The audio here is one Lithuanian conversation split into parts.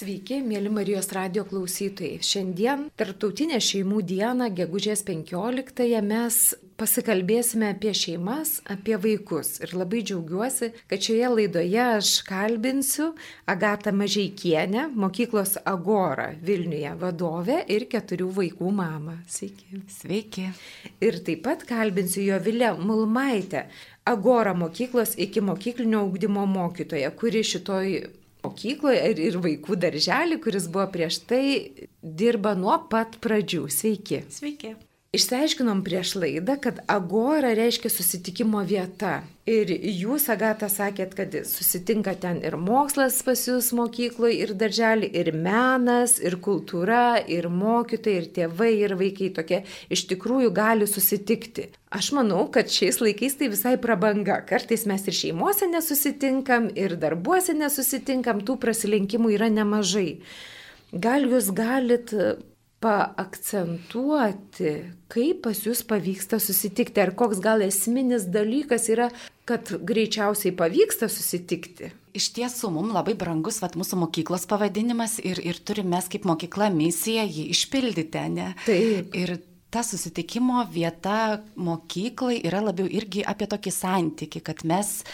Sveiki, mėly Marijos radio klausytojai. Šiandien, Tarptautinė šeimų diena, gegužės 15-ąją, mes pasikalbėsime apie šeimas, apie vaikus. Ir labai džiaugiuosi, kad šioje laidoje aš kalbinsiu Agatą Mažaikienę, mokyklos Agora Vilniuje vadovę ir keturių vaikų mamą. Sveiki. Sveiki. Ir taip pat kalbinsiu jo Vilę Mulmaitę, Agora mokyklos iki mokyklinio augdymo mokytoja, kuri šitoj mokykloje ir, ir vaikų darželį, kuris buvo prieš tai, dirba nuo pat pradžių. Sveiki. Sveiki. Išsiaiškinom prieš laidą, kad agora reiškia susitikimo vieta. Ir jūs, Agata, sakėt, kad susitinka ten ir mokslas pas jūs mokykloje, ir darželį, ir menas, ir kultūra, ir mokytojai, ir tėvai, ir vaikai tokie iš tikrųjų gali susitikti. Aš manau, kad šiais laikais tai visai prabanga. Kartais mes ir šeimuose nesusitinkam, ir darbuose nesusitinkam, tų prasilenkimų yra nemažai. Gal jūs galit paakcentuoti, kaip pas jūs pavyksta susitikti, ar koks gal esminis dalykas yra, kad greičiausiai pavyksta susitikti. Iš tiesų, mums labai brangus vat, mūsų mokyklos pavadinimas ir, ir turime mes kaip mokykla misiją jį išpildyti, ne? Taip. Ir ta susitikimo vieta mokyklai yra labiau irgi apie tokį santyki, kad mes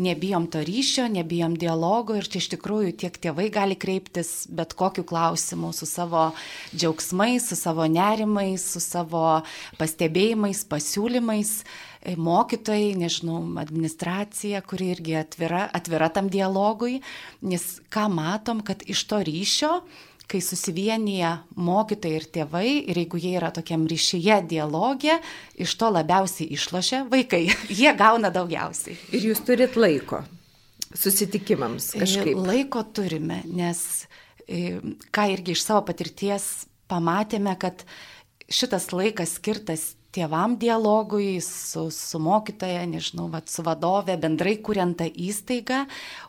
nebijom to ryšio, nebijom dialogo ir čia iš tikrųjų tiek tėvai gali kreiptis bet kokiu klausimu su savo džiaugsmais, su savo nerimais, su savo pastebėjimais, pasiūlymais. Mokytojai, nežinau, administracija, kuri irgi atvira, atvira tam dialogui, nes ką matom, kad iš to ryšio kai susivienyje mokytojai ir tėvai ir jeigu jie yra tokiam ryšyje dialogė, iš to labiausiai išlošia vaikai. Jie gauna daugiausiai. Ir jūs turit laiko susitikimams kažkaip. Laiko turime, nes ką irgi iš savo patirties pamatėme, kad šitas laikas skirtas tėvam dialogui, su, su mokytoja, nežinau, vat, su vadove, bendrai kuriant tą įstaigą,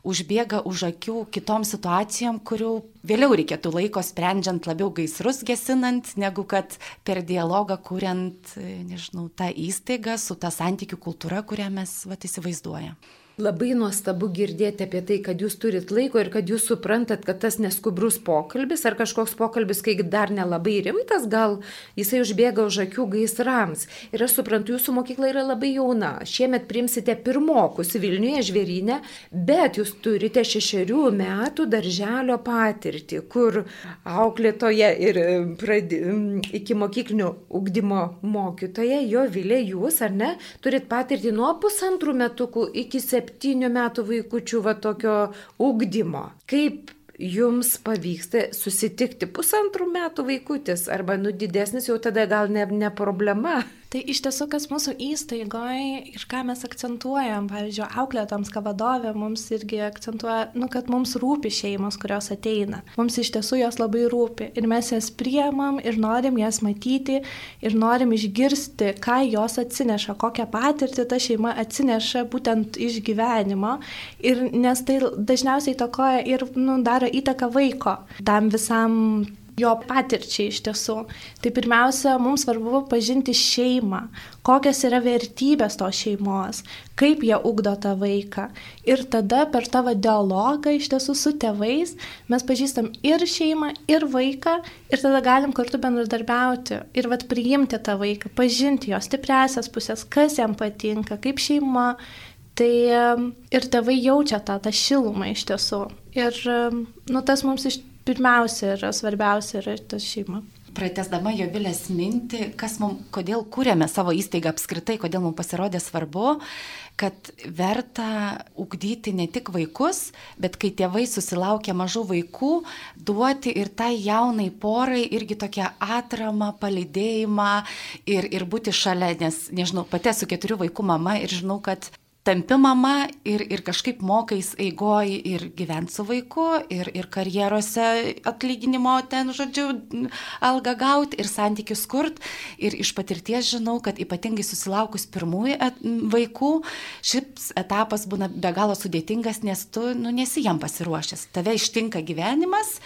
užbėga už akių kitom situacijom, kurių vėliau reikėtų laiko sprendžiant labiau gaisrus gesinant, negu kad per dialogą kuriant, nežinau, tą įstaigą su ta santykių kultūra, kurią mes vat, įsivaizduojame. Labai nuostabu girdėti apie tai, kad jūs turit laiko ir kad jūs suprantat, kad tas neskubrus pokalbis ar kažkoks pokalbis, kai dar nelabai rimtas, gal jisai užbėga už akių gaisrams. Ir aš suprantu, jūsų mokykla yra labai jauna. Šiemet primsite pirmokus Vilniuje žvėrynę, bet jūs turite šešerių metų darželio patirtį, kur auklėtoje ir pradi, iki mokyklinio ugdymo mokytoje, jo vilė jūs, ar ne, turit patirtį nuo pusantrų metukų iki septynių septynių metų vaikučių va tokio ugdymo. Kaip jums pavyksta susitikti pusantrų metų vaikutis arba nu didesnis jau tada gal ne, ne problema? Tai iš tiesų, kas mūsų įstaigoje ir ką mes akcentuojam, pavyzdžiui, auklėtoms, ką vadovė mums irgi akcentuoja, nu, kad mums rūpi šeimos, kurios ateina. Mums iš tiesų jos labai rūpi ir mes jas priemam ir norim jas matyti ir norim išgirsti, ką jos atsineša, kokią patirtį ta šeima atsineša būtent iš gyvenimo. Ir nes tai dažniausiai tokoja ir nu, daro įtaką vaiko tam visam jo patirčiai iš tiesų. Tai pirmiausia, mums svarbu pažinti šeimą, kokios yra vertybės tos šeimos, kaip jie ugdo tą vaiką. Ir tada per tavo dialogą iš tiesų su tėvais mes pažįstam ir šeimą, ir vaiką, ir tada galim kartu bendradarbiauti ir vad priimti tą vaiką, pažinti jo stipresias pusės, kas jam patinka, kaip šeima. Tai ir tėvai jaučia tą, tą šilumą iš tiesų. Ir nu, tas mums iš pirmiausia yra svarbiausia yra tas šeima. Pratesdama jo vilės mintį, mum, kodėl kūrėme savo įstaigą apskritai, kodėl mums pasirodė svarbu, kad verta ugdyti ne tik vaikus, bet kai tėvai susilaukia mažų vaikų, duoti ir tai jaunai porai irgi tokią atramą, palidėjimą ir, ir būti šalia, nes, nežinau, pati esu keturių vaikų mama ir žinau, kad tampi mama ir, ir kažkaip mokais eigoj ir gyventi su vaiku, ir, ir karjerose atlyginimo ten, žodžiu, algą gauti ir santykius kurt. Ir iš patirties žinau, kad ypatingai susilaukus pirmųjų vaikų, šis etapas būna be galo sudėtingas, nes tu nu, nesi jam pasiruošęs. Tave ištinka gyvenimas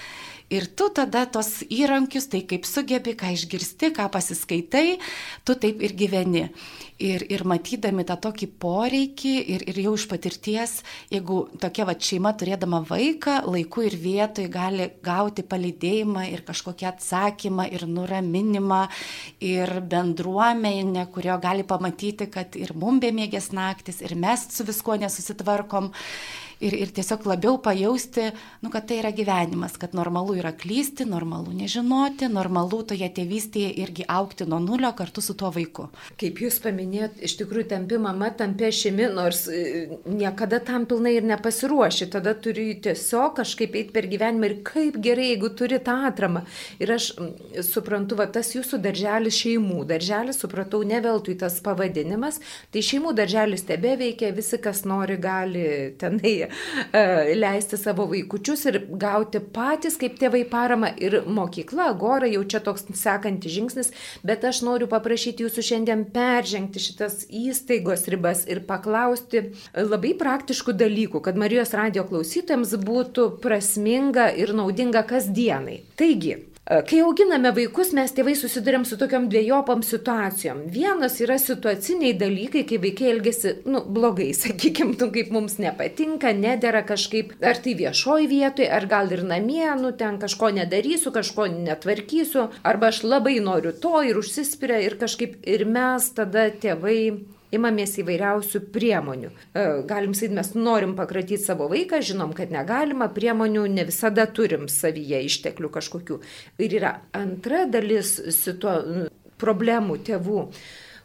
Ir tu tada tos įrankius, tai kaip sugebi, ką išgirsti, ką pasiskaitai, tu taip ir gyveni. Ir, ir matydami tą tokį poreikį ir, ir jau iš patirties, jeigu tokia va šeima turėdama vaiką, laiku ir vietoj gali gauti palydėjimą ir kažkokį atsakymą ir nuraminimą ir bendruomenę, kurio gali pamatyti, kad ir mum bemėgės naktis, ir mes su viskuo nesusitvarkom ir, ir tiesiog labiau pajausti, nu, kad tai yra gyvenimas, kad normalu yra klysti, normalu nežinoti, normalu toje tėvystėje irgi aukti nuo nulio kartu su tuo vaiku. Kaip jūs paminėjot, iš tikrųjų tampi mama, tampi šimi, nors e, niekada tam pilnai ir nepasiruoši, tada turi tiesiog kažkaip eiti per gyvenimą ir kaip gerai, jeigu turi tą atramą. Ir aš suprantu, va tas jūsų darželis šeimų, darželis, supratau, ne veltui tas pavadinimas, tai šeimų darželis tebe veikia, visi, kas nori, gali tenai leisti savo vaikučius ir gauti patys kaip tėvai paramą ir mokykla, agora jau čia toks sekantis žingsnis, bet aš noriu paprašyti jūsų šiandien peržengti šitas įstaigos ribas ir paklausti labai praktiškų dalykų, kad Marijos radio klausytėms būtų prasminga ir naudinga kasdienai. Taigi, Kai auginame vaikus, mes tėvai susidurėm su tokiam dviejopam situacijom. Vienas yra situaciniai dalykai, kai vaikai elgesi, nu, blogai, sakykime, nu, kaip mums nepatinka, nedėra kažkaip, ar tai viešoj vietoje, ar gal ir namie, nu, ten kažko nedarysiu, kažko netvarkysiu, arba aš labai noriu to ir užsispiria ir kažkaip ir mes tada tėvai imamės įvairiausių priemonių. E, galim sakyti, mes norim pakratyti savo vaiką, žinom, kad negalima, priemonių ne visada turim savyje išteklių kažkokių. Ir yra antra dalis situ... problemų tėvų,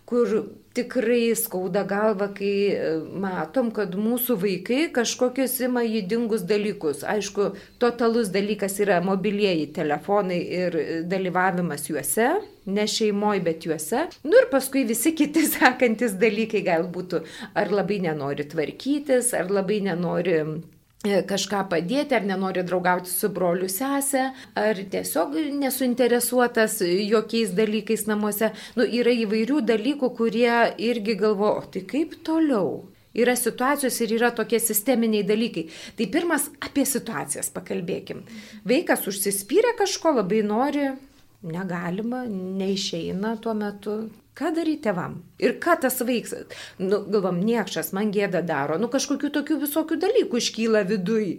kur tikrai skauda galva, kai e, matom, kad mūsų vaikai kažkokius ima įdingus dalykus. Aišku, totalus dalykas yra mobilieji telefonai ir dalyvavimas juose, ne šeimoje, bet juose. Nu ir paskui visi kiti sekantis dalykai galbūt ar labai nenori tvarkytis, ar labai nenori E, kažką padėti, ar nenori draugauti su broliu sesė, ar tiesiog nesuinteresuotas jokiais dalykais namuose. Nu, yra įvairių dalykų, kurie irgi galvo, o tai kaip toliau? Yra situacijos ir yra tokie sisteminiai dalykai. Tai pirmas apie situacijas pakalbėkim. Vaikas užsispyrė kažko, labai nori, negalima, neišeina tuo metu. Ką daryti tevam? Ir ką tas vaikas, nu, galvom, niekšas man gėda daro, nu kažkokių tokių visokių dalykų iškyla viduj.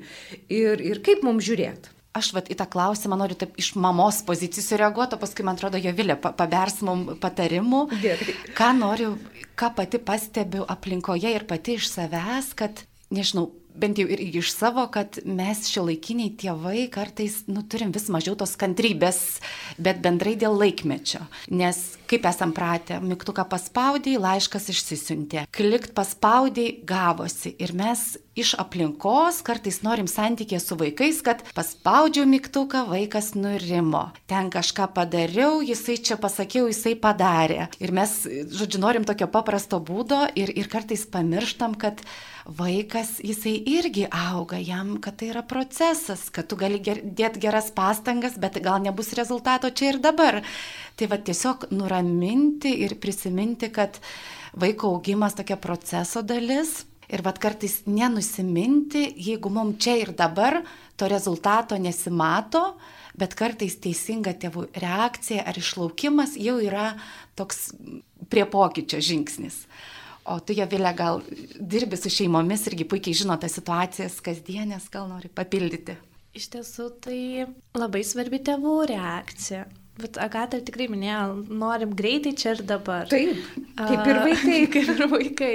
Ir, ir kaip mums žiūrėti? Aš vat, į tą klausimą noriu taip iš mamos pozicijų sureaguoti, o paskui, man atrodo, jo vilė pabers mum patarimų. Dėkui. Ką noriu, ką pati pastebiu aplinkoje ir pati iš savęs, kad, nežinau, bent jau ir iš savo, kad mes šio laikiniai tėvai kartais, nu, turim vis mažiau tos kantrybės, bet bendrai dėl laikmečio. Nes kaip esam pratę, mygtuką paspaudai, laiškas išsisiuntė, klikt paspaudai, gavosi. Ir mes iš aplinkos kartais norim santykė su vaikais, kad paspaudžiau mygtuką, vaikas nurimo. Ten kažką padariau, jisai čia pasakiau, jisai padarė. Ir mes, žodžiu, norim tokio paprasto būdo ir, ir kartais pamirštam, kad vaikas, jisai irgi auga, jam, kad tai yra procesas, kad tu gali ger, dėti geras pastangas, bet gal nebus rezultato čia ir dabar. Tai va tiesiog nuraminti ir prisiminti, kad vaiko augimas tokia proceso dalis. Ir vad kartais nenusiminti, jeigu mums čia ir dabar to rezultato nesimato, bet kartais teisinga tėvų reakcija ar išlaukimas jau yra toks prie pokyčio žingsnis. O tu, Javilė, gal dirbi su šeimomis irgi puikiai žino tas situacijas kasdienės, gal nori papildyti. Iš tiesų, tai labai svarbi tėvų reakcija. Bet Agata tikrai minėjo, norim greitai čia ir dabar. Taip, kaip ir vaikai. kaip ir vaikai.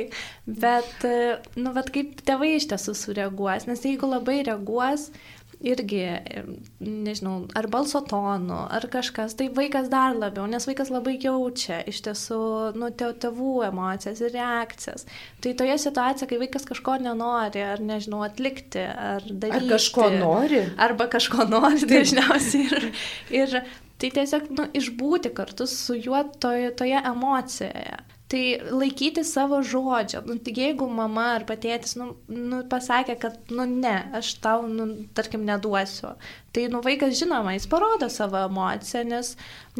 Bet, nu, bet kaip tėvai iš tiesų sureaguos, nes jeigu labai reaguos, irgi, nežinau, ar balso tonu, ar kažkas, tai vaikas dar labiau, nes vaikas labai jaučia iš tiesų, nu, tėvų emocijas ir reakcijas. Tai toje situacijoje, kai vaikas kažko nenori, ar nežinau, atlikti, ar daryti. Ar kažko nori. Arba kažko nori dažniausiai. Ir, ir tai tiesiog, nu, išbūti kartu su juo toje, toje emocijoje. Tai laikyti savo žodžio. Nu, tai jeigu mama ar patėtis nu, nu, pasakė, kad, nu ne, aš tau, nu, tarkim, neduosiu, Tai nu vaikas žinoma, jis parodo savo emociją, nes,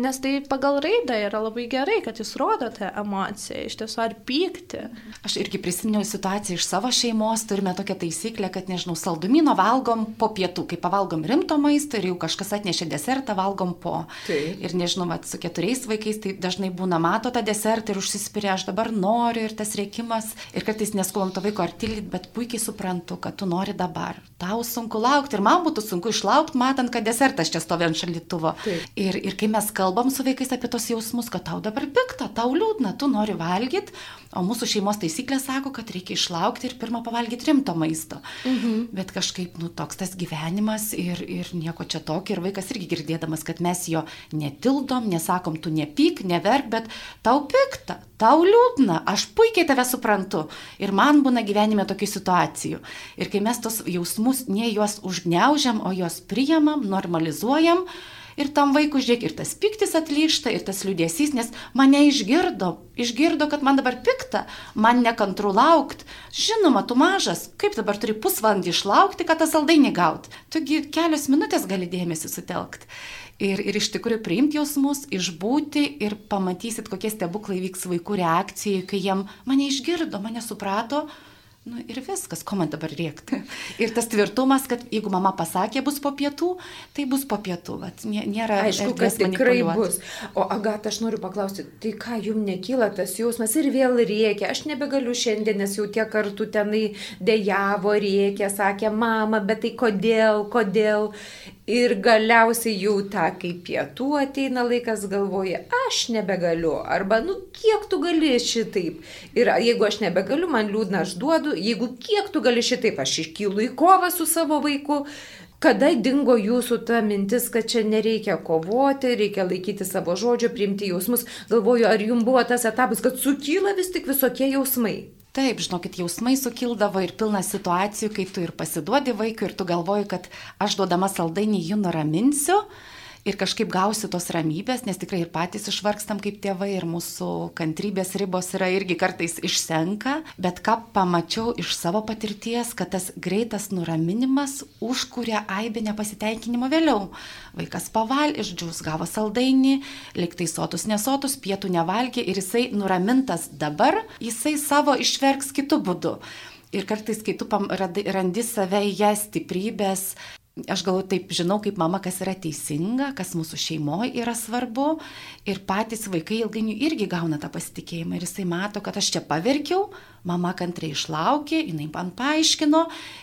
nes tai pagal raidą yra labai gerai, kad jūs rodote emociją, iš tiesų ar pykti. Aš irgi prisiminiau situaciją iš savo šeimos, turime tokią taisyklę, kad, nežinau, saldumino valgom po pietų, kai pavalgom rimto maisto ir jau kažkas atnešė desertą, valgom po. Tai. Ir nežinau, mat, su keturiais vaikais tai dažnai būna mato tą desertą ir užsispyrė, aš dabar noriu ir tas reikimas. Ir kartais neskulam to vaiko artilit, bet puikiai suprantu, kad tu nori dabar. Tau sunku laukti ir man būtų sunku išlaukti matant, kad desertas čia stovi ant šaldytuvo. Ir, ir kai mes kalbam su vaikais apie tos jausmus, kad tau dabar pikta, tau liūdna, tu nori valgyti, o mūsų šeimos taisyklė sako, kad reikia išlaukti ir pirmą pavalgyti rimto maisto. Mhm. Bet kažkaip, nu, toks tas gyvenimas ir, ir nieko čia tokio. Ir vaikas irgi girdėdamas, kad mes jo netildom, nesakom, tu nepyk, neverk, bet tau pikta, tau liūdna, aš puikiai tave suprantu. Ir man būna gyvenime tokių situacijų. Ir kai mes tos jausmus ne juos užgneužiam, o juos priemam, normalizuojam, Ir tam vaikui žiūrėk, ir tas piktis atlyšta, ir tas liūdėsys, nes mane išgirdo, išgirdo, kad man dabar pikta, man nekantru laukti. Žinoma, tu mažas, kaip dabar turi pusvalandį išlaukti, kad tą saldainį gauti. Tugi kelios minutės gali dėmesį sutelkti ir, ir iš tikrųjų priimti jausmus, išbūti ir pamatysit, kokie stebuklai vyks vaikų reakcijai, kai jiem mane išgirdo, mane suprato, Nu ir viskas, ko man dabar rėkti. Ir tas tvirtumas, kad jeigu mama pasakė bus po pietų, tai bus po pietų. Vat, nėra aišku, kad tikrai bus. O Agat, aš noriu paklausti, tai ką jums nekyla tas jausmas ir vėl rėkia, aš nebegaliu šiandien, nes jau tiek kartų tenai dėjavo, rėkia, sakė mama, bet tai kodėl, kodėl. Ir galiausiai jau tą, kai pietų ateina laikas, galvoja, aš nebegaliu. Arba, nu, kiek tu gali šitaip. Ir jeigu aš nebegaliu, man liūdna, aš duodu. Jeigu kiek tu gali šitaip, aš iškylu į kovą su savo vaiku. Kada dingo jūsų ta mintis, kad čia nereikia kovoti, reikia laikyti savo žodžio, priimti jausmus. Galvoju, ar jums buvo tas etapas, kad sukyla vis tik visokie jausmai. Taip, žinokit, jausmai sukildavo ir pilna situacijų, kai tu ir pasiduodi vaikui ir tu galvoji, kad aš duodama saldainį jį nuraminsiu, ir kažkaip gausi tos ramybės, nes tikrai ir patys išvargstam kaip tėvai ir mūsų kantrybės ribos yra irgi kartais išsenka, bet ką pamačiau iš savo patirties, kad tas greitas nuraminimas užkuria aibę nepasitenkinimo vėliau. Vaikas paval, išdžius gavo saldainį, liktai sotus nesotus, pietų nevalgė ir jisai nuramintas dabar, jisai savo išverks kitų būdų. Ir kartais, kai tu randi save į ją stiprybės, aš galvoju, taip žinau kaip mama, kas yra teisinga, kas mūsų šeimoje yra svarbu ir patys vaikai ilgainiui irgi gauna tą pasitikėjimą ir jisai mato, kad aš čia paverkiau, mama kantriai išlaukė, jinai man paaiškino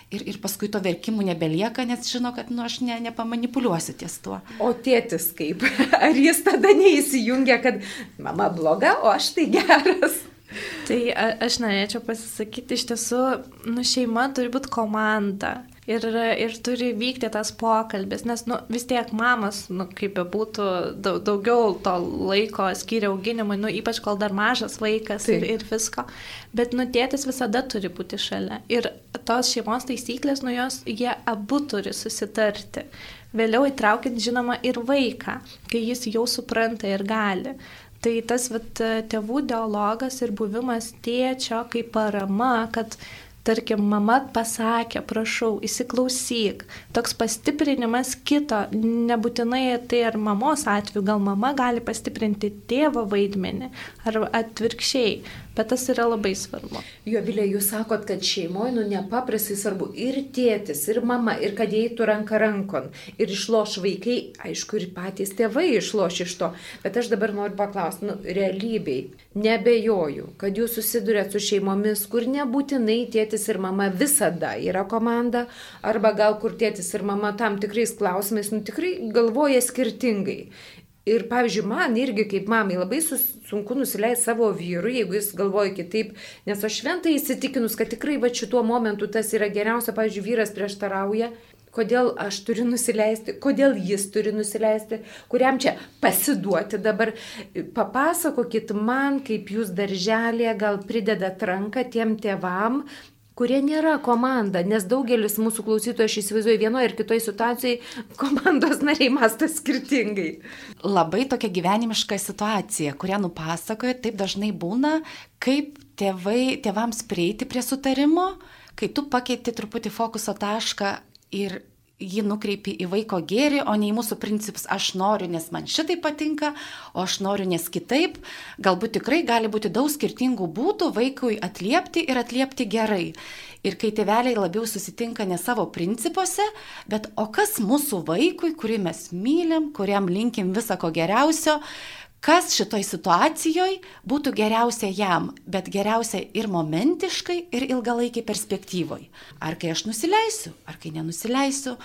ir, ir paskui to verkimų nebelieka, nes žino, kad nu, aš ne, nepamanipuliuosiu ties tuo. O tėtis kaip? Ar jis tada neįsijungia, kad mama bloga, o aš tai geras? Tai aš norėčiau pasisakyti, iš tiesų, nu, šeima turi būti komanda ir, ir turi vykti tas pokalbis, nes nu, vis tiek mamas, nu, kaip be būtų, daug, daugiau to laiko skiria auginimui, nu, ypač kol dar mažas vaikas Taip. ir, ir visko, bet nu, tėtis visada turi būti šalia. Ir tos šeimos taisyklės, nu, jos, jie abu turi susitarti. Vėliau įtraukiant, žinoma, ir vaiką, kai jis jau supranta ir gali. Tai tas vat, tėvų dialogas ir buvimas tėčio kaip parama, kad tarkim, mama pasakė, prašau, įsiklausyk, toks pastiprinimas kito, nebūtinai tai ar mamos atveju, gal mama gali pastiprinti tėvo vaidmenį, ar atvirkščiai, Bet tas yra labai svarbu. Jo, Vilė, jūs sakot, kad šeimoje, nu, nepaprastai svarbu ir tėtis, ir mama, ir kad eitų ranka rankon. Ir išloš vaikai, aišku, ir patys tėvai išloš iš to. Bet aš dabar noriu paklausti, nu, realybei, nebejoju, kad jūs susidurėt su šeimomis, kur nebūtinai tėtis ir mama visada yra komanda, arba gal kur tėtis ir mama tam tikrais klausimais, nu, tikrai galvoja skirtingai. Ir pavyzdžiui, man irgi kaip mamai labai sus, sunku nusileisti savo vyrui, jeigu jis galvoja kitaip, nes aš šventai įsitikinus, kad tikrai va šituo momentu tas yra geriausia, pavyzdžiui, vyras prieštarauja, kodėl aš turiu nusileisti, kodėl jis turi nusileisti, kuriam čia pasiduoti dabar. Papasakokit man, kaip jūs darželėje gal pridedat ranką tiem tėvam, kurie nėra komanda, nes daugelis mūsų klausytojų, aš įsivaizduoju, vienoje ir kitoje situacijoje komandos nariai mąsto skirtingai. Labai tokia gyvenimiška situacija, kurią nupasakoja, taip dažnai būna, kaip tėvai, tėvams prieiti prie sutarimo, kai tu pakeiti truputį fokuso tašką ir jį nukreipi į vaiko gėrį, o ne į mūsų principus aš noriu, nes man šitai patinka, o aš noriu, nes kitaip. Galbūt tikrai gali būti daug skirtingų būdų vaikui atliepti ir atliepti gerai. Ir kai tėveliai labiau susitinka ne savo principuose, bet o kas mūsų vaikui, kurį mes mylim, kuriam linkim visą ko geriausio, kas šitoj situacijoje būtų geriausia jam, bet geriausia ir momentiškai, ir ilgalaikiai perspektyvoj. Ar kai aš nusileisiu, ar kai nenusileisiu,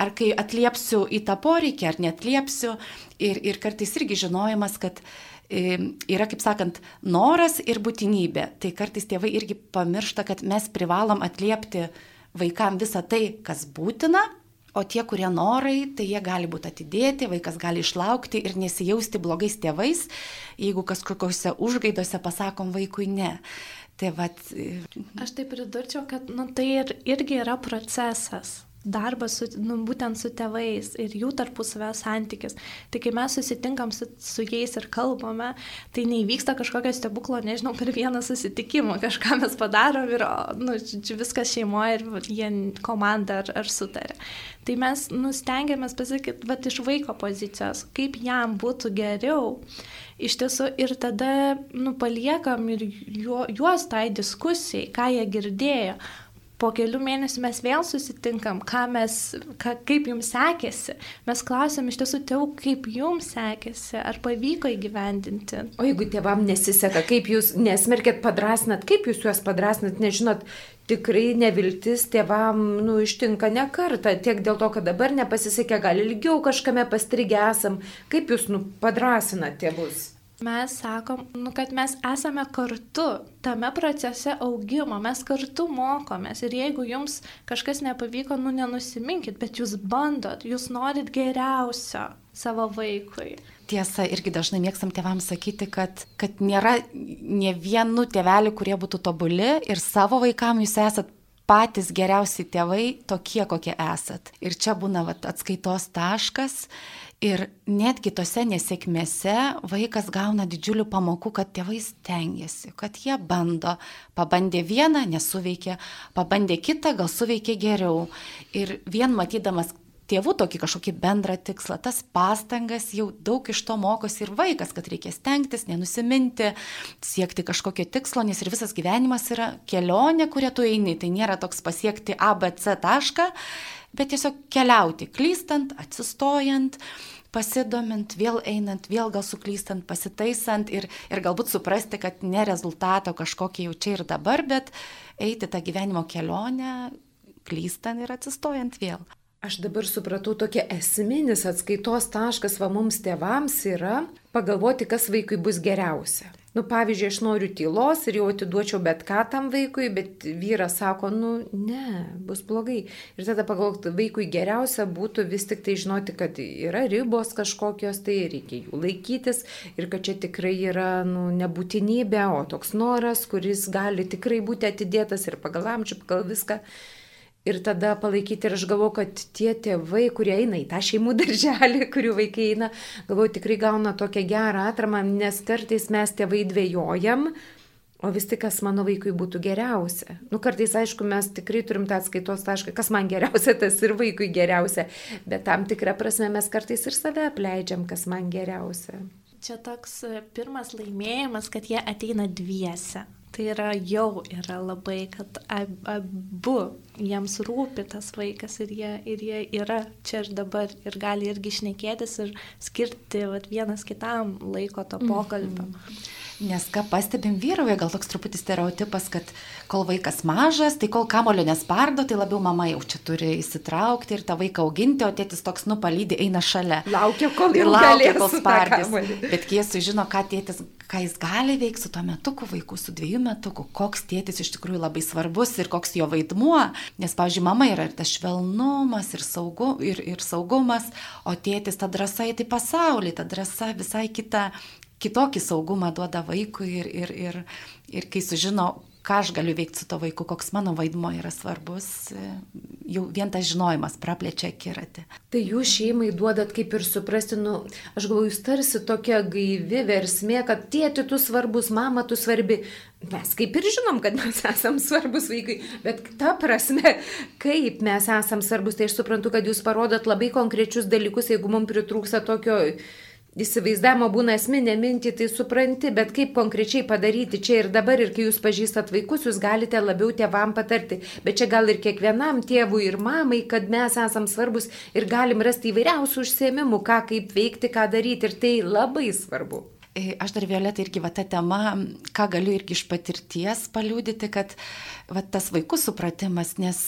ar kai atliepsiu į tą poreikį, ar netliepsiu. Ir, ir kartais irgi žinojimas, kad e, yra, kaip sakant, noras ir būtinybė. Tai kartais tėvai irgi pamiršta, kad mes privalom atliepti vaikam visą tai, kas būtina, O tie, kurie norai, tai jie gali būti atidėti, vaikas gali išlaukti ir nesijausti blogais tėvais, jeigu kažkokiuose užgaidose pasakom vaikui ne. Tai vat... Aš tai pridurčiau, kad nu, tai ir, irgi yra procesas darbas su, nu, būtent su tėvais ir jų tarpusavio santykis. Tai kai mes susitinkam su, su jais ir kalbame, tai neįvyksta kažkokio stebuklo, nežinau, per vieną susitikimą kažką mes padarom ir nu, viskas šeimoje ir jie komanda ar, ar sutarė. Tai mes nustengiamės pasakyti, va iš vaiko pozicijos, kaip jam būtų geriau. Iš tiesų ir tada nu, paliekam ir juos tai diskusijai, ką jie girdėjo po kelių mėnesių mes vėl susitinkam, mes, ka, kaip jums sekėsi. Mes klausėm iš tiesų tėvų, kaip jums sekėsi, ar pavyko įgyvendinti. O jeigu tėvam nesiseka, kaip jūs nesmerkėt padrasnat, kaip jūs juos padrasnat, nežinot, tikrai neviltis tėvam nu, ištinka ne kartą, tiek dėl to, kad dabar nepasisekė, gal ilgiau kažkame pastrigę esam, kaip jūs nu, padrasinat tėvus. Mes sakom, nu, kad mes esame kartu tame procese augimo, mes kartu mokomės ir jeigu jums kažkas nepavyko, nu nenusiminkit, bet jūs bandot, jūs norit geriausio savo vaikui. Tiesa, irgi dažnai mėgstam tėvams sakyti, kad, kad nėra ne vienu tėveliu, kurie būtų tobuli ir savo vaikam jūs esat patys geriausi tėvai tokie, kokie esat. Ir čia būna vat, atskaitos taškas Ir netgi tose nesėkmėse vaikas gauna didžiulių pamokų, kad tėvai stengiasi, kad jie bando. Pabandė vieną, nesuveikė, pabandė kitą, gal suveikė geriau. Ir vien matydamas tėvų tokį kažkokį bendrą tikslą, tas pastangas jau daug iš to mokosi ir vaikas, kad reikia stengtis, nenusiminti, siekti kažkokio tikslo, nes ir visas gyvenimas yra kelionė, kurią tu eini. Tai nėra toks pasiekti ABC tašką, bet tiesiog keliauti, klystant, atsistojant pasidomint, vėl einant, vėl gal suklystant, pasitaisant ir, ir galbūt suprasti, kad ne rezultato kažkokį jau čia ir dabar, bet eiti tą gyvenimo kelionę, klystant ir atsistojant vėl. Aš dabar supratau, tokia esminis atskaitos taškas va mums tėvams yra pagalvoti, kas vaikui bus geriausia. Nu, pavyzdžiui, aš noriu tylos ir jau atiduočiau bet ką tam vaikui, bet vyras sako, nu, ne, bus blogai. Ir tada pagalvoti, vaikui geriausia būtų vis tik tai žinoti, kad yra ribos kažkokios, tai reikia jų laikytis ir kad čia tikrai yra, nu, nebūtinybė, o toks noras, kuris gali tikrai būti atidėtas ir pagal amžių, pagal viską ir tada palaikyti. Ir aš galvoju, kad tie tėvai, kurie eina į tą šeimų darželį, kurių vaikai eina, galvoju, tikrai gauna tokią gerą atramą, nes kartais mes tėvai dvėjojam. O vis tik, kas mano vaikui būtų geriausia. Nu, kartais, aišku, mes tikrai turim tą atskaitos tašką, kas man geriausia, tas ir vaikui geriausia. Bet tam tikrą prasme mes kartais ir save apleidžiam, kas man geriausia. Čia toks pirmas laimėjimas, kad jie ateina dviese. Tai yra jau yra labai, kad abu jiems rūpi tas vaikas ir jie, ir jie yra čia ir dabar ir gali irgi šnekėtis ir skirti vat, vienas kitam laiko to pokalbio. Mm -hmm. Nes ką pastebim vyrauja, gal toks truputį stereotipas, kad kol vaikas mažas, tai kol kamulio nespardo, tai labiau mama jau čia turi įsitraukti ir tą vaiką auginti, o tėtis toks nupalydė eina šalia. Laukia, kol ir laukia, kol spardys. Bet kai jie sužino, ką tėtis, ką jis gali veikti su tuo metuku vaiku, su dviejų metukų, koks tėtis iš tikrųjų labai svarbus ir koks jo vaidmuo. Nes, pavyzdžiui, mama yra ir tas švelnumas, ir, saugu, ir, ir saugumas, o tėtis ta drąsa į tai pasaulį, ta drąsa visai kita kitokį saugumą duoda vaikui ir, ir, ir, ir kai sužino, ką aš galiu veikti su to vaiku, koks mano vaidmo yra svarbus, jau vien tas žinojimas praplečia akiratį. Tai jūs šeimai duodat kaip ir suprasti, nu, aš galvoju, jūs tarsi tokia gaivi versmė, kad tėti tu svarbus, mama tu svarbi. Mes kaip ir žinom, kad mes esam svarbus vaikai, bet ta prasme, kaip mes esam svarbus, tai aš suprantu, kad jūs parodot labai konkrečius dalykus, jeigu mums pritrūksta tokio įsivaizdavimo būna esminė mintį, tai supranti, bet kaip konkrečiai padaryti čia ir dabar, ir kai jūs pažįstat vaikus, jūs galite labiau tėvam patarti. Bet čia gal ir kiekvienam tėvui ir mamai, kad mes esam svarbus ir galim rasti įvairiausių užsiemimų, ką kaip veikti, ką daryti. Ir tai labai svarbu. E, aš dar Violeta irgi va tą temą, ką galiu irgi iš patirties paliūdyti, kad va tas vaikų supratimas, nes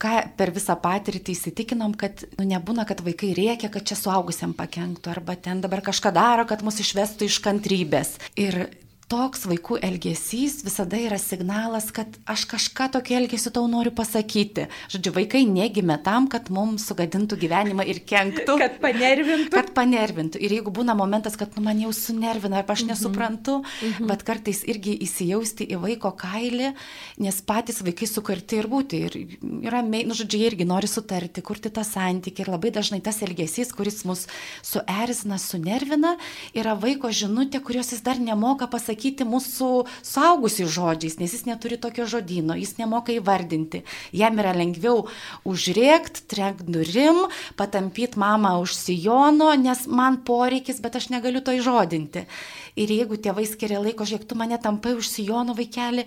ką per visą patirtį įsitikinom, kad nu, nebūna, kad vaikai rėkia, kad čia suaugusiam pakenktų, arba ten dabar kažką daro, kad mus išvestų iš kantrybės. Ir toks vaikų elgesys visada yra signalas, kad aš kažką tokio elgesio tau noriu pasakyti. Žodžiu, vaikai negime tam, kad mums sugadintų gyvenimą ir kenktų. Kad panervintų. Kad panervintų. Ir jeigu būna momentas, kad nu, man jau sunervina, arba aš mhm. nesuprantu, mm -hmm. bet kartais irgi įsijausti į vaiko kailį, nes patys vaikai sukarti ir būti. Ir yra, nu, žodžiu, irgi nori sutarti, kurti tą santykį. Ir labai dažnai tas elgesys, kuris mus suerzina, sunervina, yra vaiko žinutė, kurios jis dar nemoka pasakyti pasakyti mūsų saugusių žodžiais, nes jis neturi tokio žodino, jis nemoka įvardinti. Jam yra lengviau užrėkt, trenk durim, patampyti mamą už sijono, nes man poreikis, bet aš negaliu to įžodinti. Ir jeigu tėvai skiria laiko, žiūrėk, tu mane tampai už sijono vaikelį,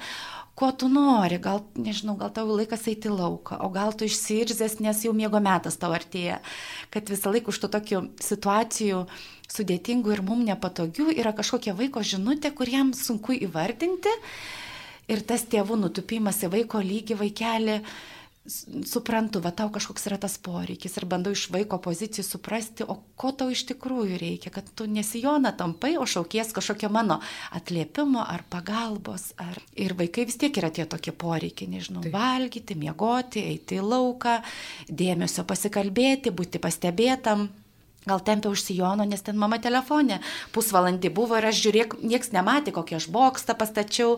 ko tu nori, gal, nežinau, gal tau laikas eiti lauką, o gal tu išsirzęs, nes jau miego metas tau artėja, kad visą laiką už to tokių situacijų sudėtingų ir mum nepatogių yra kažkokia vaiko žinutė, kur jam sunku įvardinti ir tas tėvų nutupimas į vaiko lygį vaikelį suprantu, va tau kažkoks yra tas poreikis ir bandau iš vaiko pozicijų suprasti, o ko tau iš tikrųjų reikia, kad tu nesijona tampai, o šaukies kažkokio mano atliepimo ar pagalbos. Ar... Ir vaikai vis tiek yra tie tokie poreikiai, nežinau, Taip. valgyti, miegoti, eiti į lauką, dėmesio pasikalbėti, būti pastebėtam. Gal tempia už sijono, nes ten mama telefonė. Pusvalandį buvo ir aš žiūrėk, nieks nematė, kokią aš bokstą pastačiau,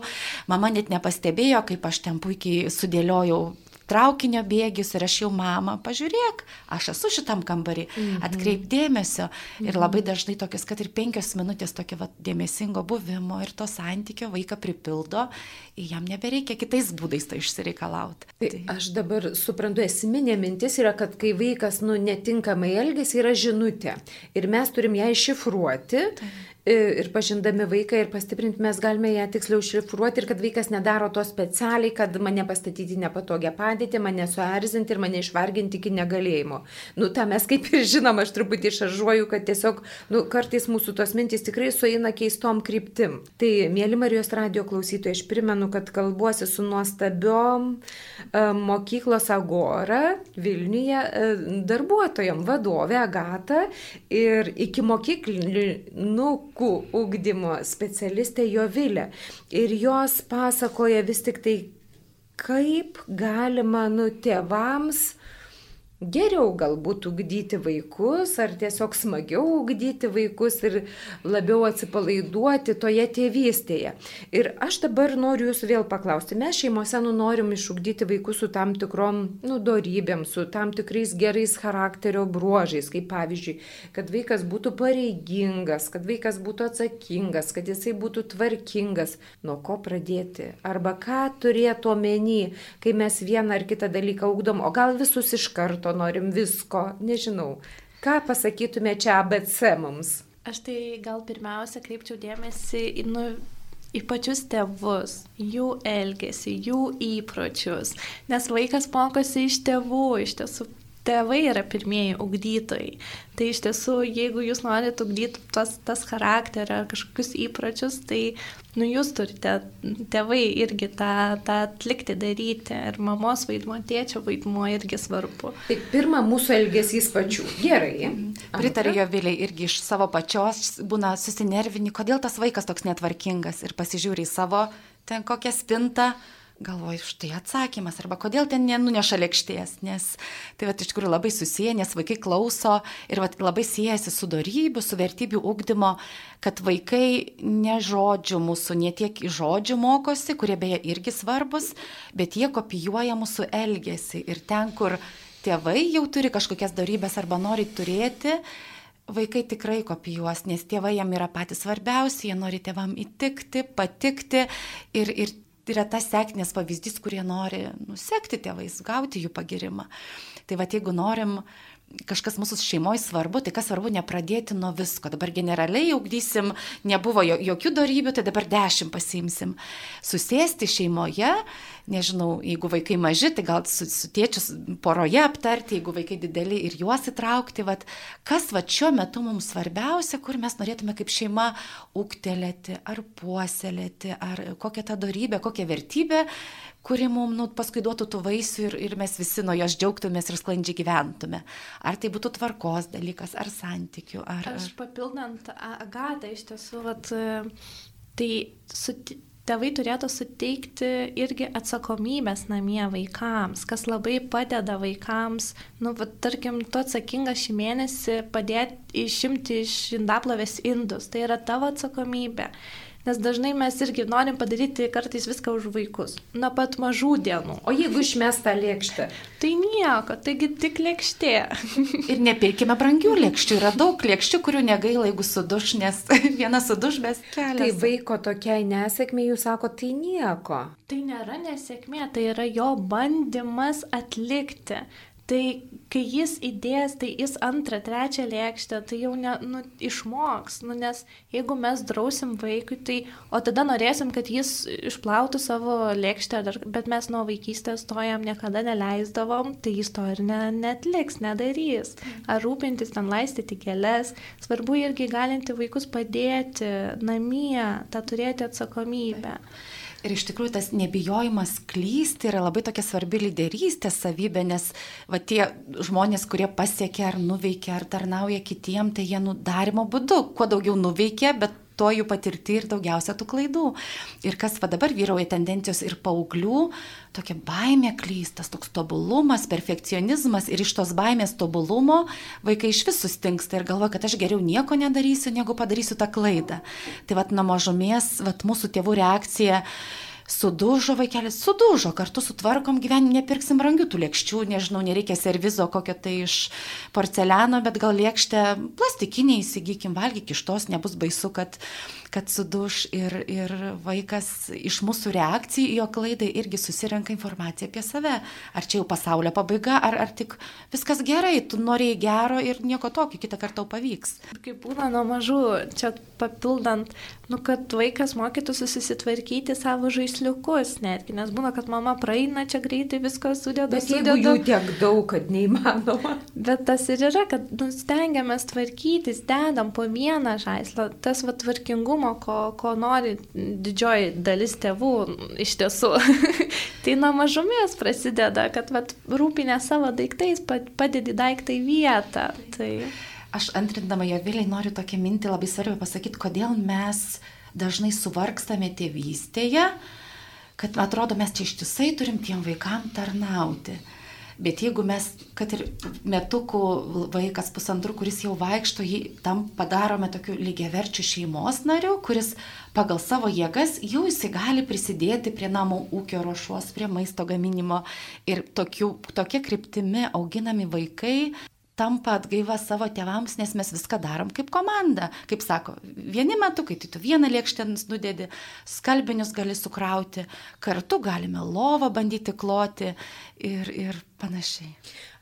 mama net nepastebėjo, kaip aš ten puikiai sudėliojau traukinio bėgius ir aš jau mama, pažiūrėk, aš esu šitam kambarį, mhm. atkreip dėmesio. Ir mhm. labai dažnai tokias, kad ir penkios minutės tokio va, dėmesingo buvimo ir to santykio vaiką pripildo, jam nebereikia kitais būdais to išsireikalauti. Tai, tai aš dabar suprantu, esminė mintis yra, kad kai vaikas nu, netinkamai elgesi, yra žinutė. Ir mes turim ją iššifruoti. Tai ir pažindami vaiką ir pastiprinti mes galime ją tiksliau šifruoti ir kad vaikas nedaro to specialiai, kad mane pastatyti nepatogią padėtį, mane suerzinti ir mane išvarginti iki negalėjimo. Nu, tą mes kaip ir žinom, aš truputį išaržuoju, kad tiesiog, nu, kartais mūsų tos mintys tikrai sueina keistom kryptim. Tai, mėly Marijos radio klausytojai, aš primenu, kad kalbuosi su nuostabiom uh, mokyklos Agora Vilniuje uh, darbuotojom, vadovė Agata ir iki mokyklinų vaikų ugdymo specialistė Jovilė. Ir jos pasakoja vis tik tai, kaip galima nu tėvams geriau galbūt ugdyti vaikus, ar tiesiog smagiau ugdyti vaikus ir labiau atsipalaiduoti toje tėvystėje. Ir aš dabar noriu jūsų vėl paklausti, mes šeimose nu norim išugdyti vaikus su tam tikrom nu, dorybėm, su tam tikrais gerais charakterio bruožais, kaip pavyzdžiui, kad vaikas būtų pareigingas, kad vaikas būtų atsakingas, kad jisai būtų tvarkingas. Nuo ko pradėti? Arba ką turėtų omeny, kai mes vieną ar kitą dalyką ugdom, o gal visus iš karto to norim visko, nežinau. Ką pasakytume čia ABC mums? Aš tai gal pirmiausia kreipčiau dėmesį į, nu, į pačius tėvus, jų elgesį, jų įpročius, nes vaikas mokosi iš tėvų, iš tiesų tėvai yra pirmieji ugdytojai. Tai iš tiesų, jeigu jūs norite ugdyti tas, tas charakterį ar kažkokius įpročius, tai nu, jūs turite, tėvai irgi tą, tą atlikti, daryti. Ir mamos vaidmuo, tėčio vaidmuo irgi svarbu. Tai pirma, mūsų elgesys pačių. Gerai. Pritariu jo vėliai irgi iš savo pačios būna susinervini, kodėl tas vaikas toks netvarkingas ir pasižiūri į savo ten kokią spintą galvoju, štai atsakymas, arba kodėl ten nenuneša lėkštės, nes tai va, iš tikrųjų labai susiję, nes vaikai klauso ir va, labai siejasi su darybių, su vertybių ugdymo, kad vaikai ne žodžių mūsų, ne tiek į žodžių mokosi, kurie beje irgi svarbus, bet jie kopijuoja mūsų elgesį. Ir ten, kur tėvai jau turi kažkokias darybės arba nori turėti, vaikai tikrai kopijuos, nes tėvai jam yra patys svarbiausi, jie nori tėvam įtikti, patikti ir, ir yra tas sėkmės pavyzdys, kurie nori nusekti tėvais, gauti jų pagirimą. Tai va, jeigu norim kažkas mūsų šeimoje svarbu, tai kas svarbu nepradėti nuo visko. Dabar generaliai augdysim, nebuvo jokių darybių, tai dabar dešimt pasimsim. Susėsti šeimoje, nežinau, jeigu vaikai maži, tai gal su, su tėčius poroje aptarti, jeigu vaikai dideli ir juos įtraukti, vat, kas va šiuo metu mums svarbiausia, kur mes norėtume kaip šeima ūktelėti ar puoselėti, ar kokią tą darybę, kokią vertybę kuri mums nu, paskui duotų tų vaisių ir, ir mes visi nuo jos džiaugtumės ir sklandžiai gyventume. Ar tai būtų tvarkos dalykas, ar santykių. Ar, Aš papildant Agatą iš tiesų, vat, tai su, tėvai turėtų suteikti irgi atsakomybės namie vaikams, kas labai padeda vaikams, nu, va, tarkim, tu atsakingas šį mėnesį padėti išimti iš indaplovės indus, tai yra tavo atsakomybė. Nes dažnai mes irgi norim padaryti kartais viską už vaikus. Nuo pat mažų dienų. O jeigu išmes tą lėkštę? Tai nieko, taigi tik lėkštė. Ir nepirkime brangių lėkščių. Yra daug lėkščių, kurių negaila, jeigu suduš, nes viena suduš bez kelias. Tai vaiko tokiai nesėkmė, jūs sako, tai nieko. Tai nėra nesėkmė, tai yra jo bandymas atlikti. Tai kai jis įdės, tai jis antrą, trečią lėkštę, tai jau ne, nu, išmoks, nu, nes jeigu mes drausim vaikui, tai, o tada norėsim, kad jis išplautų savo lėkštę, bet mes nuo vaikystės to jam niekada neleisdavom, tai jis to ir ne, netliks, nedarys. Ar rūpintis ten laistyti kelias, svarbu irgi galinti vaikus padėti namie, tą turėti atsakomybę. Taip. Ir iš tikrųjų tas nebijojimas klysti yra labai tokia svarbi lyderystės savybė, nes va, tie žmonės, kurie pasiekia ar nuveikia, ar tarnauja kitiem, tai jie nudarimo būdu, kuo daugiau nuveikia, bet to jų patirti ir daugiausia tų klaidų. Ir kas va dabar vyrauja tendencijos ir paauglių, tokia baimė klystas, toks tobulumas, perfekcionizmas ir iš tos baimės tobulumo vaikai iš vis sustingsta ir galvoja, kad aš geriau nieko nedarysiu, negu padarysiu tą klaidą. Tai vad nuo mažumės, vad mūsų tėvų reakcija sudužo vaikelis, sudužo, kartu sutvarkom gyvenimą, nepirksim brangių tų lėkščių, nežinau, nereikia servizo kokio tai iš porceliano, bet gal lėkštę plastikinį įsigykim, valgyk iš tos, nebus baisu, kad, kad suduž ir, ir vaikas iš mūsų reakcijų į jo klaidą irgi susirenka informaciją apie save. Ar čia jau pasaulio pabaiga, ar, ar tik viskas gerai, tu norėjai gero ir nieko tokio, kitą kartą tau pavyks. Kaip būna nuo mažų, čia papildant, nu, kad vaikas mokytųsi susitvarkyti savo žaisliukus netgi, nes būna, kad mama praeina čia greitai viską sudeda. Bet sudeda. jų tiek daug, kad neįmanoma. Bet tas ir yra, kad nu, stengiamės tvarkytis, dedam po vieną žaislą, tas va tvarkingumo, ko, ko nori didžioji dalis tėvų iš tiesų. tai nuo mažumės prasideda, kad va rūpinę savo daiktais, padedi daiktai vietą. Tai... Aš antrindama jo vėliai noriu tokią mintį labai svarbią pasakyti, kodėl mes dažnai suvarkstame tėvystėje, kad atrodo mes čia ištisai turim tiem vaikam tarnauti. Bet jeigu mes, kad ir metukų vaikas pusantrų, kuris jau vaikšto, jį tam padarome tokiu lygiaverčiu šeimos nariu, kuris pagal savo jėgas jau jisai gali prisidėti prie namų ūkio ruošos, prie maisto gaminimo. Ir tokiu, tokia kryptimi auginami vaikai tampa atgaiva savo tėvams, nes mes viską darom kaip komanda. Kaip sako, vieni metukai, tai tu vieną lėkštę nudėdi, skalbinius gali sukrauti, kartu galime lovą bandyti kloti ir, ir panašiai.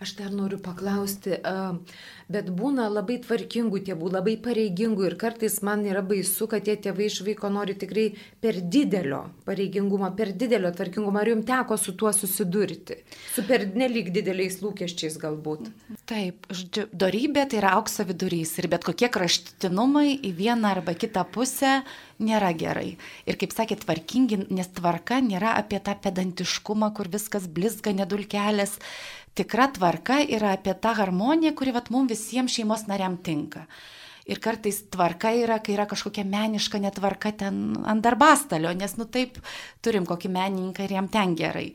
Aš dar noriu paklausti, bet būna labai tvarkingų tėvų, labai pareigingų ir kartais man yra baisu, kad tie tėvai iš vaiko nori tikrai per didelio pareigingumo, per didelio tvarkingumo. Ar jums teko su tuo susidurti? Su per nelik dideliais lūkesčiais galbūt? Taip, darybė tai yra aukso vidurys ir bet kokie kraštutinumai į vieną arba kitą pusę nėra gerai. Ir kaip sakė, tvarkingi, nes tvarka nėra apie tą pedantiškumą, kur viskas blizga, nedulkelės tikra tvarka yra apie tą harmoniją, kuri vat mums visiems šeimos nariam tinka. Ir kartais tvarka yra, kai yra kažkokia meniška netvarka ten ant darbastalio, nes nu taip turim kokį menininką ir jam ten gerai.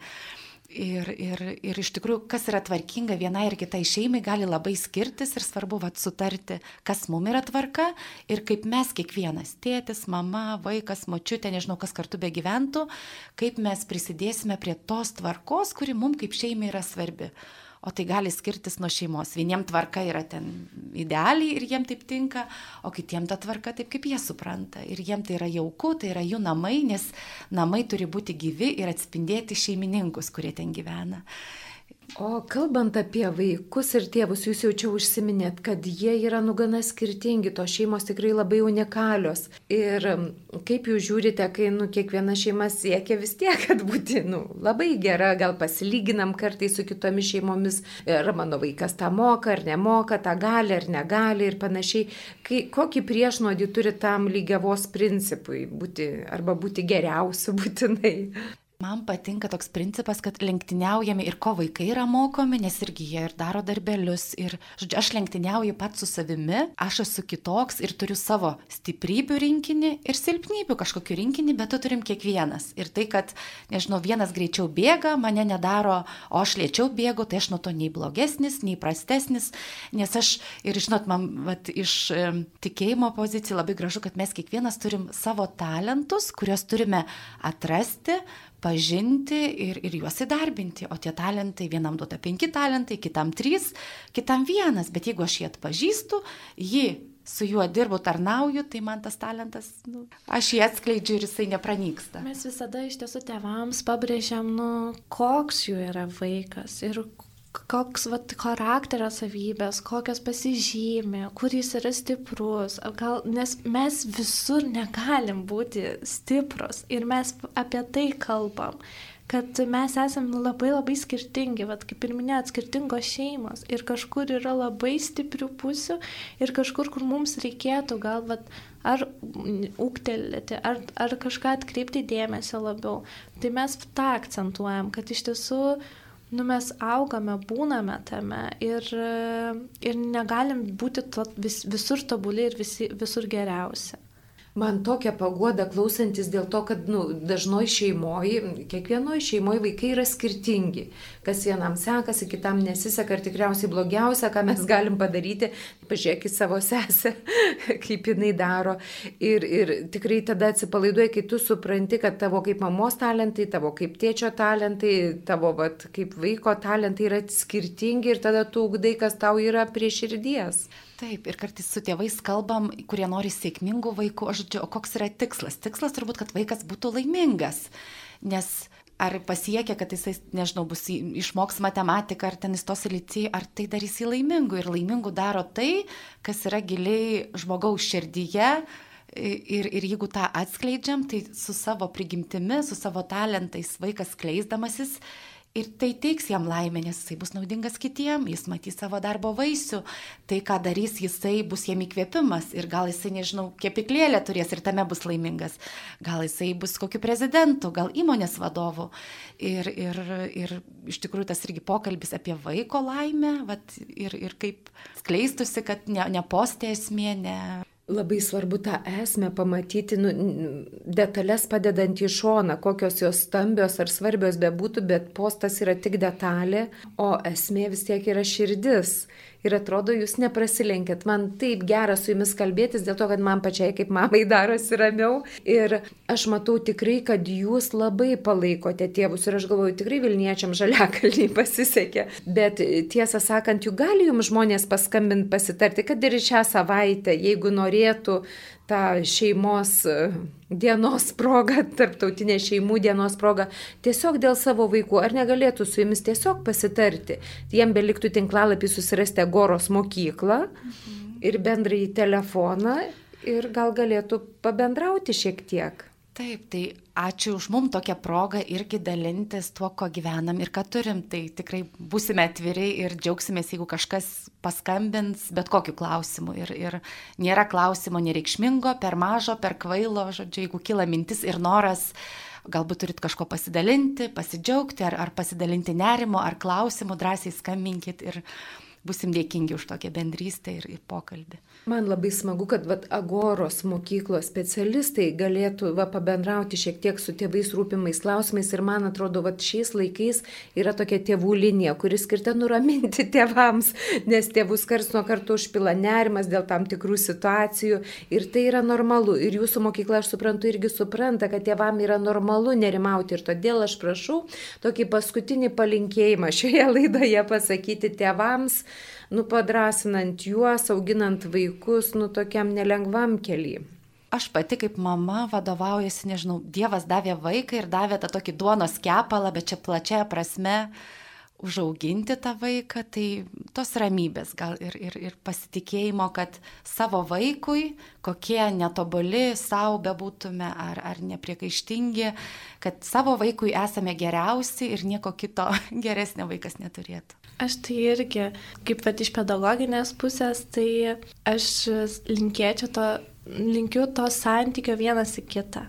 Ir, ir, ir iš tikrųjų, kas yra tvarkinga vienai ir kitai šeimai, gali labai skirtis ir svarbu vat, sutarti, kas mums yra tvarka ir kaip mes kiekvienas, tėtis, mama, vaikas, močiutė, nežinau, kas kartu be gyventų, kaip mes prisidėsime prie tos tvarkos, kuri mums kaip šeimai yra svarbi o tai gali skirtis nuo šeimos. Vieniem tvarka yra ten idealiai ir jiem taip tinka, o kitiem ta tvarka taip, kaip jie supranta. Ir jiem tai yra jauku, tai yra jų namai, nes namai turi būti gyvi ir atspindėti šeimininkus, kurie ten gyvena. O kalbant apie vaikus ir tėvus, jūs jau čia užsiminėt, kad jie yra nugana skirtingi, tos šeimos tikrai labai unikalios. Ir kaip jūs žiūrite, kai nu, kiekviena šeima siekia vis tiek, kad būti nu, labai gera, gal pasilyginam kartais su kitomis šeimomis, ar mano vaikas tą moka, ar nemoka, tą gali, ar negali ir panašiai. Kai, kokį priešnodį turi tam lygiavos principui būti, arba būti geriausiu būtinai? Man patinka toks principas, kad lenktyniaujame ir ko vaikai yra mokomi, nes irgi jie ir daro darbelius. Ir, žodžiu, aš lenktyniauju pats su savimi, aš esu kitoks ir turiu savo stiprybių rinkinį ir silpnybių kažkokiu rinkinį, bet tu turim kiekvienas. Ir tai, kad, nežinau, vienas greičiau bėga, mane nedaro, o aš lėčiau bėgu, tai aš nuo to nei blogesnis, nei prastesnis, nes aš ir, žinot, man vat, iš tikėjimo pozicijų labai gražu, kad mes kiekvienas turim savo talentus, kuriuos turime atrasti pažinti ir, ir juos įdarbinti. O tie talentai, vienam duota penki talentai, kitam trys, kitam vienas. Bet jeigu aš jį atpažįstu, jį su juo dirbu, tarnauju, tai man tas talentas, nu, aš jį atskleidžiu ir jisai nepranyksta. Mes visada iš tiesų tėvams pabrėžiam, nu, koks jų yra vaikas ir koks vat, charakterio savybės, kokios pasižymė, kur jis yra stiprus, gal, nes mes visur negalim būti stiprus ir mes apie tai kalbam, kad mes esame labai labai skirtingi, vat, kaip ir minėjot, skirtingos šeimos ir kažkur yra labai stiprių pusių ir kažkur, kur mums reikėtų gal vat, ar ūktelėti, ar, ar kažką atkreipti dėmesio labiau. Tai mes tą akcentuojam, kad iš tiesų nu, mes augame, būname tame ir, ir negalim būti to, vis, visur tobuli ir visi, visur geriausi. Man tokia pagoda klausantis dėl to, kad nu, dažnoj šeimoje, kiekvienoje šeimoje vaikai yra skirtingi. Kas vienam sekasi, kitam nesiseka ir tikriausiai blogiausia, ką mes galim padaryti, pažiūrėkit savo sesę, kaip jinai daro. Ir, ir tikrai tada atsipalaiduoji, kai tu supranti, kad tavo kaip mamos talentai, tavo kaip tėčio talentai, tavo vat, kaip vaiko talentai yra skirtingi ir tada tu ugdai, kas tau yra prie širdies. Taip, ir kartais su tėvais kalbam, kurie nori sėkmingų vaikų, aš žodžiu, o koks yra tikslas? Tikslas turbūt, kad vaikas būtų laimingas, nes ar pasiekia, kad jisai, nežinau, bus išmoks matematiką, ar ten įstos į lycijį, ar tai darys jį laimingu. Ir laimingu daro tai, kas yra giliai žmogaus širdyje. Ir, ir jeigu tą atskleidžiam, tai su savo prigimtimi, su savo talentais vaikas kleisdamasis, Ir tai teiks jam laimę, nes jisai bus naudingas kitiem, jis matys savo darbo vaisių, tai ką darys jisai bus jam įkvėpimas ir gal jisai, nežinau, kepiklėlę turės ir tame bus laimingas, gal jisai bus kokiu prezidentu, gal įmonės vadovu. Ir, ir, ir iš tikrųjų tas irgi pokalbis apie vaiko laimę vat, ir, ir kaip skleistusi, kad ne, ne postė esmė, ne Labai svarbu tą esmę pamatyti, nu, detalės padedant į šoną, kokios jos stambios ar svarbios bebūtų, bet postas yra tik detalė, o esmė vis tiek yra širdis ir atrodo, jūs neprasilenkėt. Man taip gera su jumis kalbėtis, dėl to, kad man pačiai kaip mamai darosi ramiau. Ir aš matau tikrai, kad jūs labai palaikote tėvus ir aš galvoju, tikrai Vilniečiam žaliakalniai pasisekė. Bet tiesą sakant, juk gali jums žmonės paskambinti, pasitarti, kad ir šią savaitę, jeigu norėtų tą šeimos e, dienos progą, tarptautinė šeimų dienos progą, tiesiog dėl savo vaikų, ar negalėtų su jumis tiesiog pasitarti. Jiem beliktų tinklalapį susirasti Goros mokyklą mhm. ir bendrąjį telefoną ir gal galėtų pabendrauti šiek tiek. Taip, tai ačiū už mum tokią progą irgi dalintis tuo, ko gyvenam ir ką turim. Tai tikrai būsime atviri ir džiaugsimės, jeigu kažkas paskambins bet kokiu klausimu. Ir, ir nėra klausimo nereikšmingo, per mažo, per kvailo, žodžiu, jeigu kyla mintis ir noras, galbūt turit kažko pasidalinti, pasidžiaugti ar, ar pasidalinti nerimo ar klausimu, drąsiai skambinkit ir busim dėkingi už tokią bendrystę ir, ir pokalbį. Man labai smagu, kad vat, Agoros mokyklos specialistai galėtų va, pabendrauti šiek tiek su tėvais rūpimais klausimais ir man atrodo, kad šiais laikais yra tokia tėvų linija, kuris skirta nuraminti tėvams, nes tėvus kars nuo karto užpila nerimas dėl tam tikrų situacijų ir tai yra normalu. Ir jūsų mokykla, aš suprantu, irgi supranta, kad tėvam yra normalu nerimauti ir todėl aš prašau tokį paskutinį palinkėjimą šioje laidoje pasakyti tėvams nu, padrasinant juos, auginant vaikus, nu, tokiam nelengvam keliui. Aš pati kaip mama vadovaujasi, nežinau, Dievas davė vaiką ir davė tą tokį duonos kepalą, bet čia plačia prasme užauginti tą vaiką, tai tos ramybės gal ir, ir, ir pasitikėjimo, kad savo vaikui, kokie netobuli savo bebūtume ar, ar nepriekaištingi, kad savo vaikui esame geriausi ir nieko kito geresnio vaikas neturėtų. Aš tai irgi, kaip pat iš pedagoginės pusės, tai aš linkėčiau to, linkiu to santykio vienas į kitą.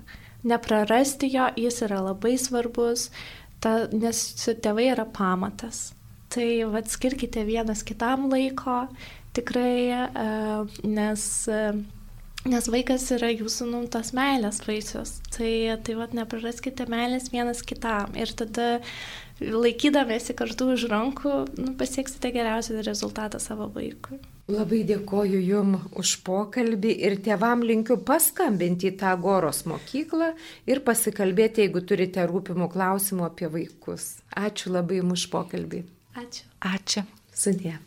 Neprarasti jo, jis yra labai svarbus, ta, nes tėvai yra pamatas. Tai vad skirkite vienas kitam laiko, tikrai, nes, nes vaikas yra jūsų numtos meilės vaisius. Tai, tai vad nepraraskite meilės vienas kitam. Ir tada laikydamėsi kartu už rankų, nu, pasieksite geriausią rezultatą savo vaikui. Labai dėkoju Jum už pokalbį ir tėvam linkiu paskambinti į tą Goros mokyklą ir pasikalbėti, jeigu turite rūpimų klausimų apie vaikus. Ačiū labai Jums už pokalbį. Ačiū. Ačiū. Sudė.